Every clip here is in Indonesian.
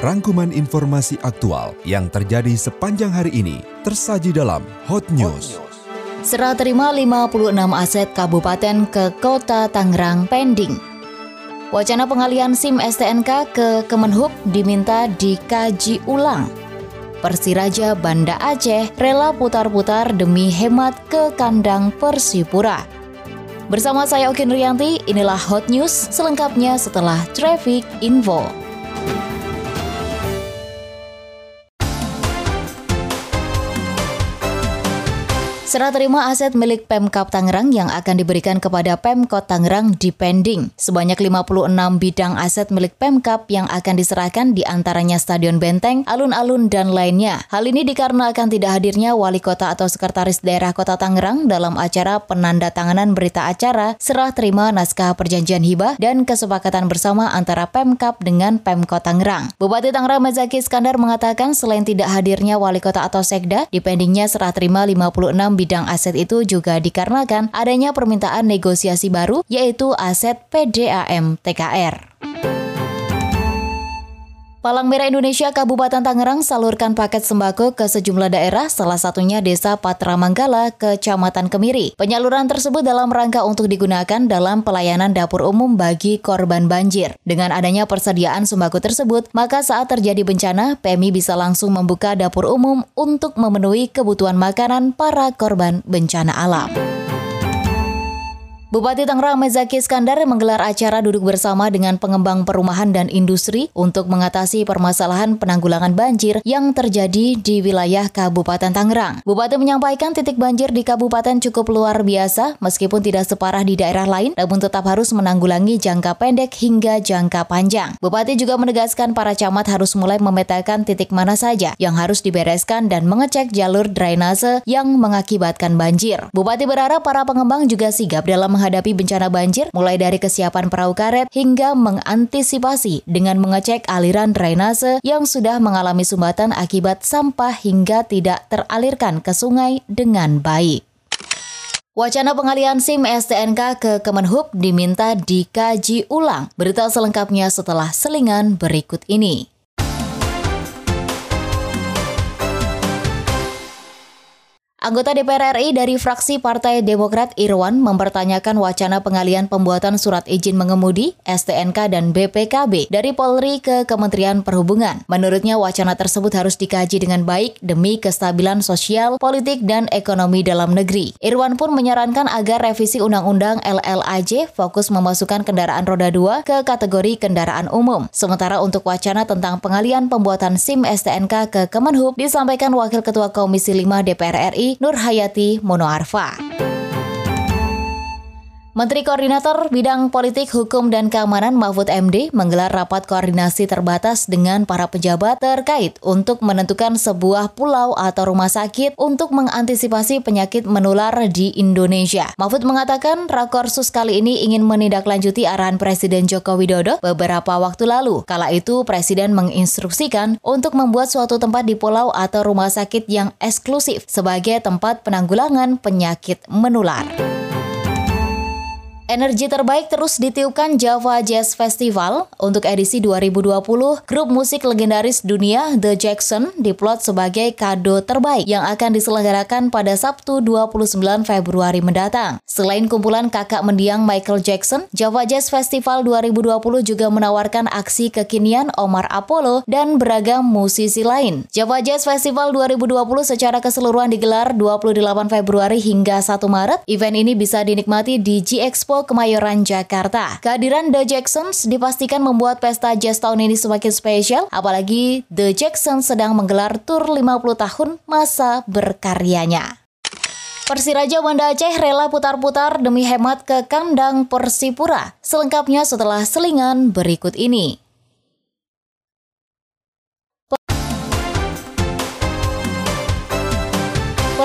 Rangkuman informasi aktual yang terjadi sepanjang hari ini tersaji dalam Hot News. Serah terima 56 aset kabupaten ke kota Tangerang pending. Wacana pengalian SIM STNK ke Kemenhub diminta dikaji ulang. Persiraja Banda Aceh rela putar-putar demi hemat ke kandang Persipura. Bersama saya Okin Rianti, inilah Hot News selengkapnya setelah Traffic Info. Serah terima aset milik Pemkap Tangerang yang akan diberikan kepada Pemkot Tangerang dipending. Sebanyak 56 bidang aset milik Pemkap yang akan diserahkan di antaranya Stadion Benteng, alun-alun, dan lainnya. Hal ini dikarenakan tidak hadirnya wali kota atau sekretaris daerah kota Tangerang dalam acara penandatanganan berita acara serah terima naskah perjanjian hibah dan kesepakatan bersama antara Pemkap dengan Pemkot Tangerang. Bupati Tangerang Mezaki Iskandar mengatakan selain tidak hadirnya wali kota atau sekda, dipendingnya serah terima 56 bidang aset itu juga dikarenakan adanya permintaan negosiasi baru yaitu aset PDAM TKR. Palang Merah Indonesia Kabupaten Tangerang salurkan paket sembako ke sejumlah daerah, salah satunya Desa Patra Manggala, Kecamatan Kemiri. Penyaluran tersebut dalam rangka untuk digunakan dalam pelayanan dapur umum bagi korban banjir. Dengan adanya persediaan sembako tersebut, maka saat terjadi bencana, PMI bisa langsung membuka dapur umum untuk memenuhi kebutuhan makanan para korban bencana alam. Bupati Tangerang Mezaki Iskandar menggelar acara duduk bersama dengan pengembang perumahan dan industri untuk mengatasi permasalahan penanggulangan banjir yang terjadi di wilayah Kabupaten Tangerang. Bupati menyampaikan titik banjir di kabupaten cukup luar biasa meskipun tidak separah di daerah lain namun tetap harus menanggulangi jangka pendek hingga jangka panjang. Bupati juga menegaskan para camat harus mulai memetakan titik mana saja yang harus dibereskan dan mengecek jalur drainase yang mengakibatkan banjir. Bupati berharap para pengembang juga sigap dalam menghadapi bencana banjir, mulai dari kesiapan perahu karet hingga mengantisipasi dengan mengecek aliran drainase yang sudah mengalami sumbatan akibat sampah hingga tidak teralirkan ke sungai dengan baik. Wacana pengalian SIM STNK ke Kemenhub diminta dikaji ulang. Berita selengkapnya setelah selingan berikut ini. Anggota DPR RI dari fraksi Partai Demokrat Irwan mempertanyakan wacana pengalian pembuatan surat izin mengemudi, STNK dan BPKB dari Polri ke Kementerian Perhubungan. Menurutnya wacana tersebut harus dikaji dengan baik demi kestabilan sosial, politik, dan ekonomi dalam negeri. Irwan pun menyarankan agar revisi Undang-Undang LLAJ fokus memasukkan kendaraan roda 2 ke kategori kendaraan umum. Sementara untuk wacana tentang pengalian pembuatan SIM STNK ke Kemenhub disampaikan Wakil Ketua Komisi 5 DPR RI Nur Hayati Monoarfa. Menteri Koordinator Bidang Politik, Hukum, dan Keamanan Mahfud MD menggelar rapat koordinasi terbatas dengan para pejabat terkait untuk menentukan sebuah pulau atau rumah sakit untuk mengantisipasi penyakit menular di Indonesia. Mahfud mengatakan rakorsus kali ini ingin menindaklanjuti arahan Presiden Joko Widodo beberapa waktu lalu. Kala itu Presiden menginstruksikan untuk membuat suatu tempat di pulau atau rumah sakit yang eksklusif sebagai tempat penanggulangan penyakit menular. Energi terbaik terus ditiupkan Java Jazz Festival. Untuk edisi 2020, grup musik legendaris dunia The Jackson diplot sebagai kado terbaik yang akan diselenggarakan pada Sabtu 29 Februari mendatang. Selain kumpulan kakak mendiang Michael Jackson, Java Jazz Festival 2020 juga menawarkan aksi kekinian Omar Apollo dan beragam musisi lain. Java Jazz Festival 2020 secara keseluruhan digelar 28 Februari hingga 1 Maret. Event ini bisa dinikmati di G Expo Kemayoran, Jakarta. Kehadiran The Jacksons dipastikan membuat pesta jazz tahun ini semakin spesial, apalagi The Jacksons sedang menggelar tur 50 tahun masa berkaryanya. Persiraja Banda Aceh rela putar-putar demi hemat ke kandang Persipura. Selengkapnya setelah selingan berikut ini.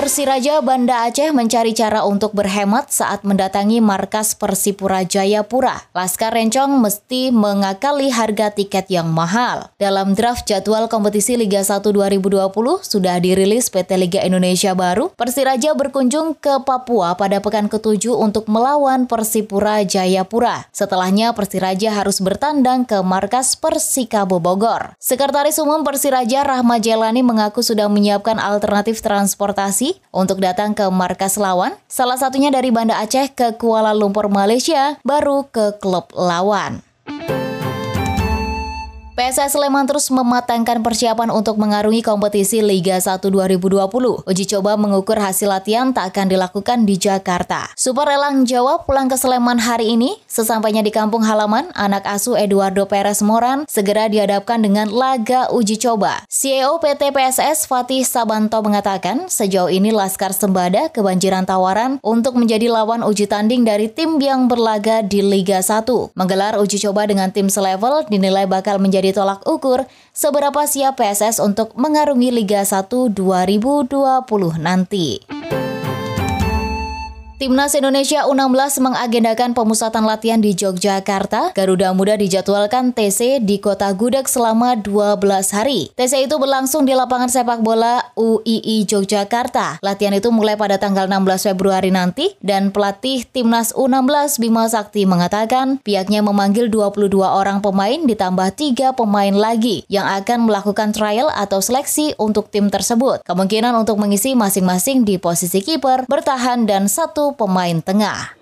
Persiraja Banda Aceh mencari cara untuk berhemat saat mendatangi markas Persipura Jayapura. Laskar Rencong mesti mengakali harga tiket yang mahal. Dalam draft jadwal kompetisi Liga 1 2020 sudah dirilis PT Liga Indonesia baru, Persiraja berkunjung ke Papua pada pekan ke-7 untuk melawan Persipura Jayapura. Setelahnya Persiraja harus bertandang ke markas Persikabo Bogor. Sekretaris Umum Persiraja Rahma Jelani mengaku sudah menyiapkan alternatif transportasi untuk datang ke markas lawan, salah satunya dari Banda Aceh ke Kuala Lumpur, Malaysia, baru ke klub lawan. PSS Sleman terus mematangkan persiapan untuk mengarungi kompetisi Liga 1 2020. Uji coba mengukur hasil latihan tak akan dilakukan di Jakarta. Super Elang Jawa pulang ke Sleman hari ini. Sesampainya di kampung halaman, anak asuh Eduardo Perez Moran segera dihadapkan dengan laga uji coba. CEO PT PSS Fatih Sabanto mengatakan, sejauh ini Laskar Sembada kebanjiran tawaran untuk menjadi lawan uji tanding dari tim yang berlaga di Liga 1. Menggelar uji coba dengan tim selevel dinilai bakal menjadi menjadi tolak ukur seberapa siap PSS untuk mengarungi Liga 1 2020 nanti. Timnas Indonesia U16 mengagendakan pemusatan latihan di Yogyakarta. Garuda Muda dijadwalkan TC di kota Gudeg selama 12 hari. TC itu berlangsung di lapangan sepak bola UII Yogyakarta. Latihan itu mulai pada tanggal 16 Februari nanti dan pelatih Timnas U16 Bima Sakti mengatakan pihaknya memanggil 22 orang pemain ditambah 3 pemain lagi yang akan melakukan trial atau seleksi untuk tim tersebut. Kemungkinan untuk mengisi masing-masing di posisi kiper, bertahan dan pemain tengah.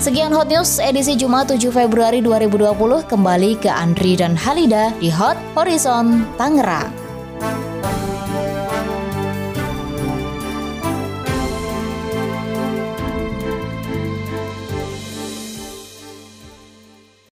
Sekian Hot News edisi Jumat 7 Februari 2020 kembali ke Andri dan Halida di Hot Horizon Tangerang.